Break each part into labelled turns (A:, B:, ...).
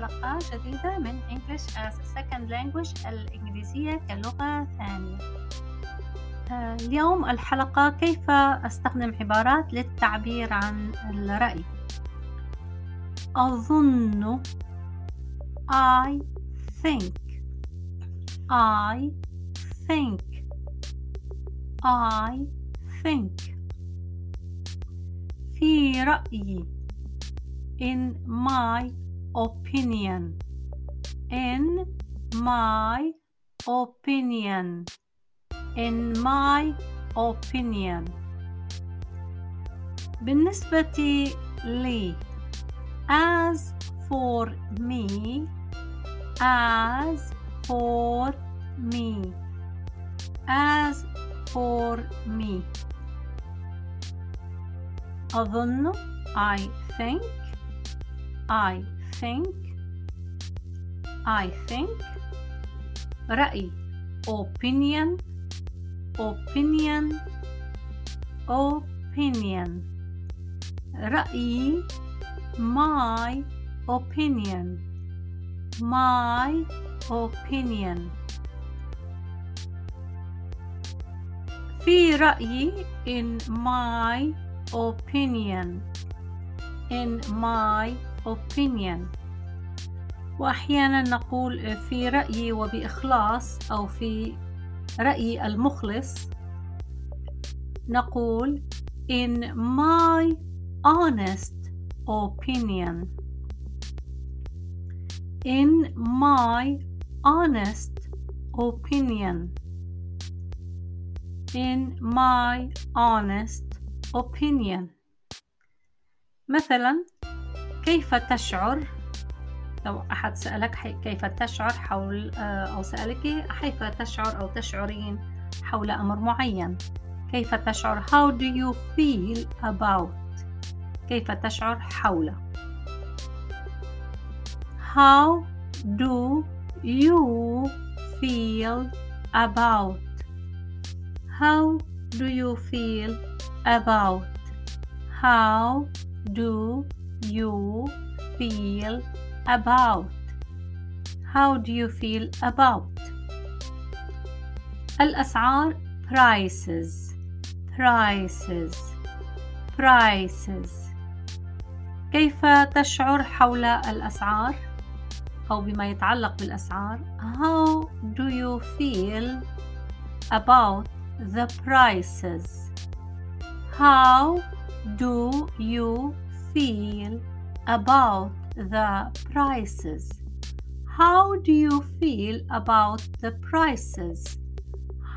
A: حلقة جديدة من English as a Second Language الإنجليزية كلغة ثانية. اليوم الحلقة كيف أستخدم عبارات للتعبير عن الرأي؟ أظن I think I think I think. في رأيي in my opinion in my opinion in my opinion بالنسبة لي as for me as for me as for me أظن I think I think I think رأي opinion opinion opinion رأيي my opinion my opinion في رأيي in my opinion in my opinion وأحيانا نقول في رأيي وبإخلاص أو في رأيي المخلص نقول in my honest opinion in my honest opinion in my honest opinion مثلا كيف تشعر؟ لو أحد سألك كيف تشعر حول أو سألك كيف تشعر أو تشعرين حول أمر معين؟ كيف تشعر؟ How do you feel about كيف تشعر حول how do you feel about how do you feel about? How do you feel about how do you feel about الأسعار prices prices prices كيف تشعر حول الأسعار أو بما يتعلق بالأسعار how do you feel about the prices how do you feel about the prices? How do you feel about the prices?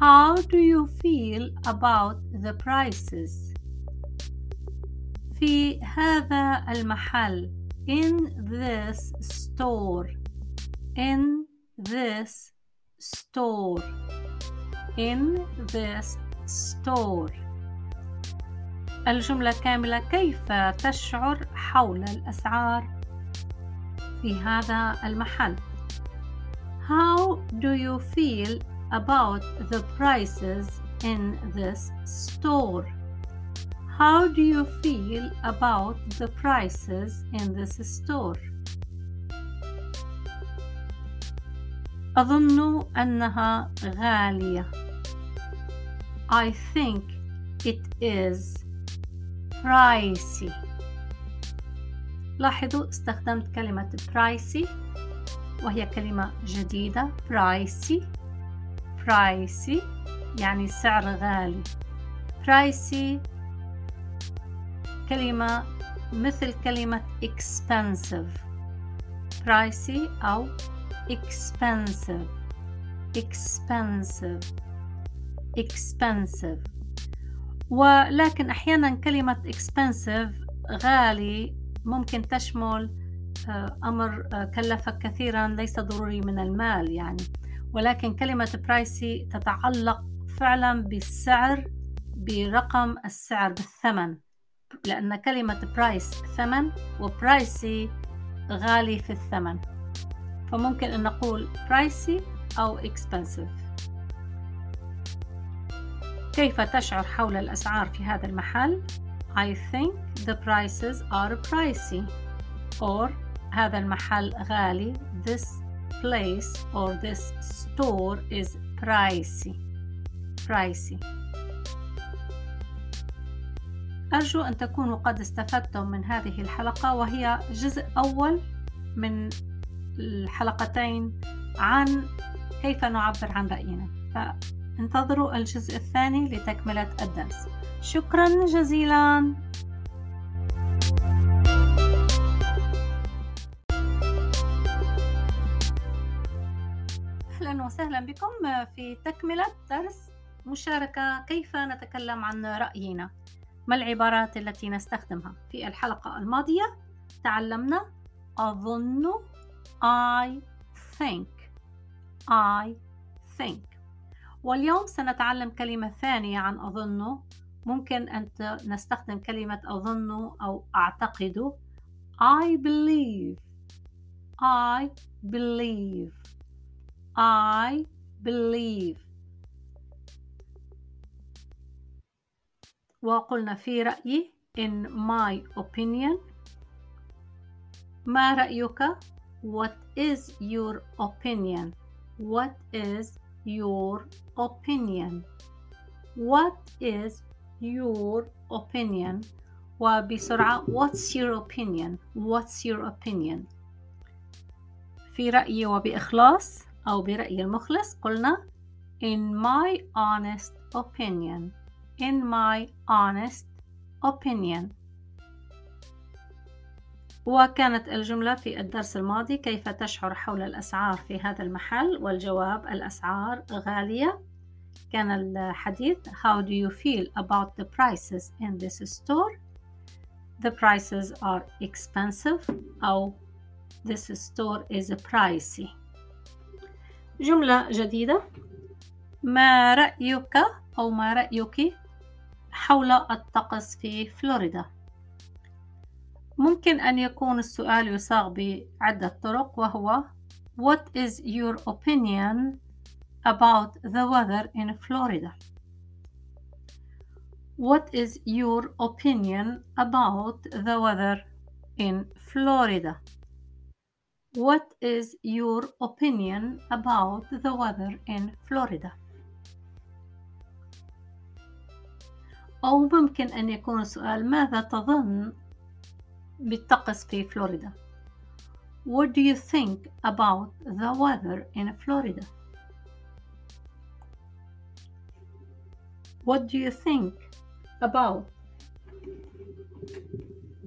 A: How do you feel about the prices? في هذا المحل in this store in this store in this store الجملة كاملة كيف تشعر حول الأسعار في هذا المحل How do you feel about the prices in this store? How do you feel about the prices in this store? أظن أنها غالية. I think it is برايسي لاحظوا استخدمت كلمة pricey وهي كلمة جديدة pricey pricey يعني سعر غالي. pricey كلمة مثل كلمة expensive pricey أو expensive. expensive. expensive. ولكن أحيانا كلمة expensive غالي ممكن تشمل آه، أمر آه، كلفك كثيرا ليس ضروري من المال يعني. ولكن كلمة برايسي تتعلق فعلا بالسعر برقم السعر بالثمن. لأن كلمة برايس ثمن وبرايسي غالي في الثمن. فممكن أن نقول برايسي أو expensive. كيف تشعر حول الأسعار في هذا المحل؟ I think the prices are pricey. Or هذا المحل غالي. This place or this store is pricey. Pricey. أرجو أن تكونوا قد استفدتم من هذه الحلقة وهي جزء أول من الحلقتين عن كيف نعبر عن رأينا. فانتظروا الجزء الثاني لتكملة الدرس. شكرا جزيلا. أهلا وسهلا بكم في تكملة درس مشاركة كيف نتكلم عن رأينا. ما العبارات التي نستخدمها؟ في الحلقة الماضية تعلمنا أظن I think. I think. واليوم سنتعلم كلمة ثانية عن أظن. ممكن أن نستخدم كلمة أظن أو أعتقد. I believe. I believe. I believe. وقلنا في رأيي in my opinion. ما رأيك؟ What is your opinion? What is your opinion what is your opinion وبسرعة what's your opinion what's your opinion في رأيي وبإخلاص أو برأيي المخلص قلنا in my honest opinion in my honest opinion وكانت الجملة في الدرس الماضي كيف تشعر حول الأسعار في هذا المحل؟ والجواب الأسعار غالية. كان الحديث How do you feel about the prices in this store? The prices are expensive. أو This store is pricey. جملة جديدة. ما رأيك أو ما رأيك حول الطقس في فلوريدا؟ ممكن أن يكون السؤال يصاغ بعدة طرق وهو What is your opinion about the weather in Florida? What is your opinion about the weather in Florida? What is your opinion about the weather in Florida? أو ممكن أن يكون السؤال ماذا تظن بالطقس في فلوريدا What do you think about the weather in Florida? What do you think about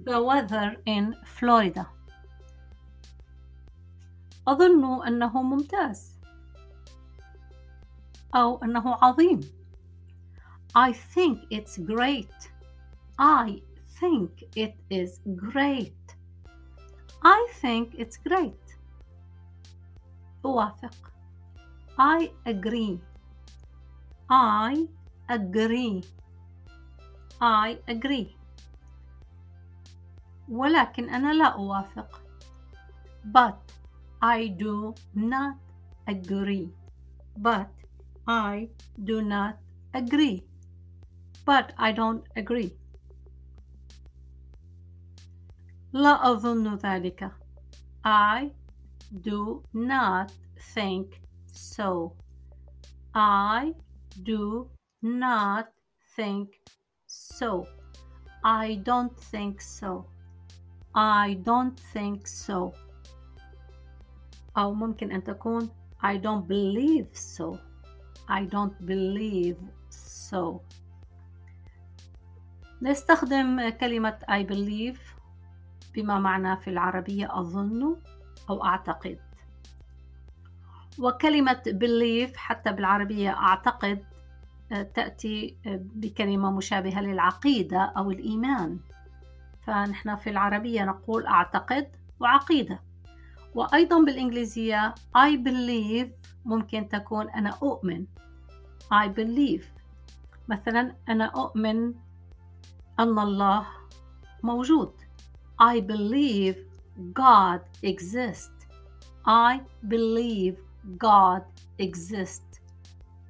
A: the weather in Florida? أظن أنه ممتاز أو أنه عظيم I think it's great. I think it is great. I think it's great. أوافق. I agree. I agree. I agree. ولكن أنا لا أوافق. But I do not agree. But I do not agree. But I don't agree. لا أظن ذلك. I do not think so. I do not think so. I don't think so. I don't think so. أو ممكن أن تكون I don't believe so. I don't believe so. نستخدم كلمة I believe بما معنى في العربية أظن أو أعتقد. وكلمة believe حتى بالعربية أعتقد تأتي بكلمة مشابهة للعقيدة أو الإيمان. فنحن في العربية نقول أعتقد وعقيدة. وأيضا بالإنجليزية I believe ممكن تكون أنا أؤمن. I believe. مثلا أنا أؤمن أن الله موجود. I believe God exists I believe God exists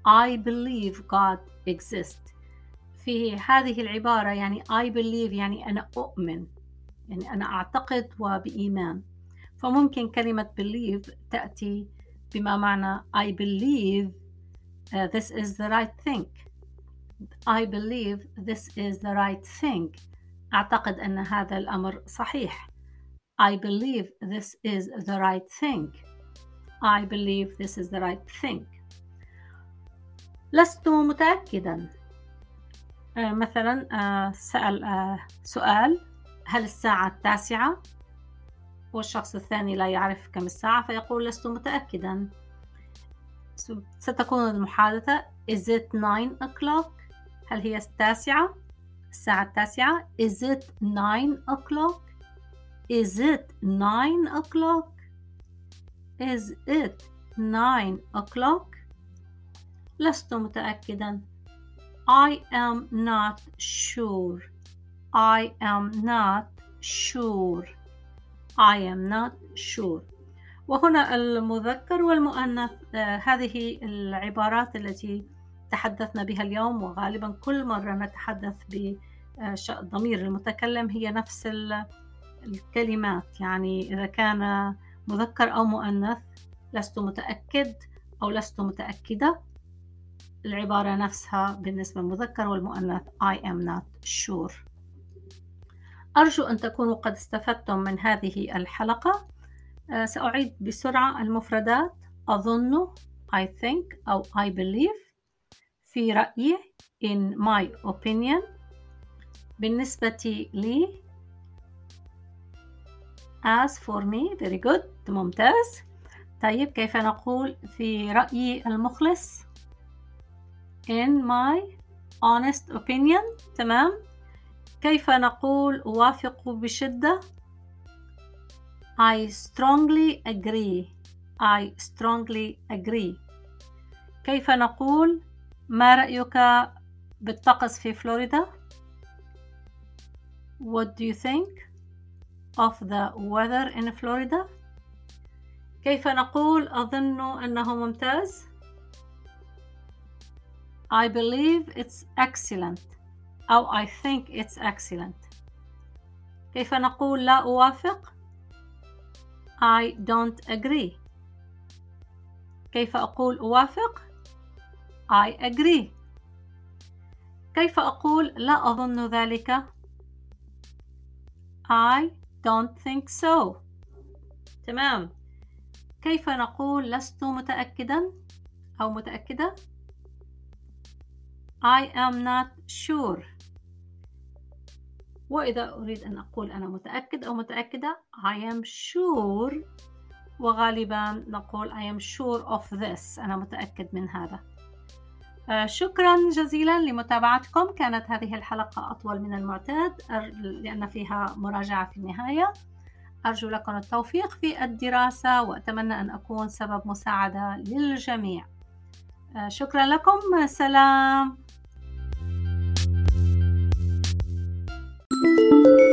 A: I believe God exists في هذه العبارة يعني I believe يعني أنا أؤمن يعني أنا أعتقد وبإيمان فممكن كلمة believe تأتي بما معنى I believe uh, this is the right thing I believe this is the right thing أعتقد أن هذا الأمر صحيح. I believe this is the right thing. I believe this is the right thing. لست متأكدا. آه، مثلا آه، سأل آه، سؤال هل الساعة التاسعة؟ والشخص الثاني لا يعرف كم الساعة فيقول لست متأكدا. ستكون المحادثة Is it nine o'clock؟ هل هي التاسعة؟ الساعة التاسعة Is it nine o'clock؟ Is it nine o'clock؟ Is it nine o'clock؟ لست متأكدا I am not sure I am not sure I am not sure وهنا المذكر والمؤنث آه هذه العبارات التي تحدثنا بها اليوم وغالبا كل مرة نتحدث بضمير المتكلم هي نفس الكلمات. يعني إذا كان مذكر أو مؤنث لست متأكد أو لست متأكدة. العبارة نفسها بالنسبة للمذكر والمؤنث I am not sure. أرجو أن تكونوا قد استفدتم من هذه الحلقة. آه، سأعيد بسرعة المفردات. أظن I think أو I believe. في رأيي in my opinion بالنسبة لي as for me very good ممتاز طيب كيف نقول في رأيي المخلص in my honest opinion تمام كيف نقول أوافق بشدة I strongly agree I strongly agree كيف نقول ما رأيك بالطقس في فلوريدا What do you think of the weather in Florida كيف نقول أظن أنه ممتاز I believe it's excellent أو I think it's excellent كيف نقول لا أوافق I don't agree كيف أقول أوافق I agree. كيف أقول لا أظن ذلك؟ I don't think so. تمام. كيف نقول لست متأكدا أو متأكدة؟ I am not sure. وإذا أريد أن أقول أنا متأكد أو متأكدة I am sure. وغالبا نقول I am sure of this. أنا متأكد من هذا. آه، شكرا جزيلا لمتابعتكم. كانت هذه الحلقة أطول من المعتاد لأن فيها مراجعة في النهاية. أرجو لكم التوفيق في الدراسة وأتمنى أن أكون سبب مساعدة للجميع. آه، شكرا لكم. سلام. thank you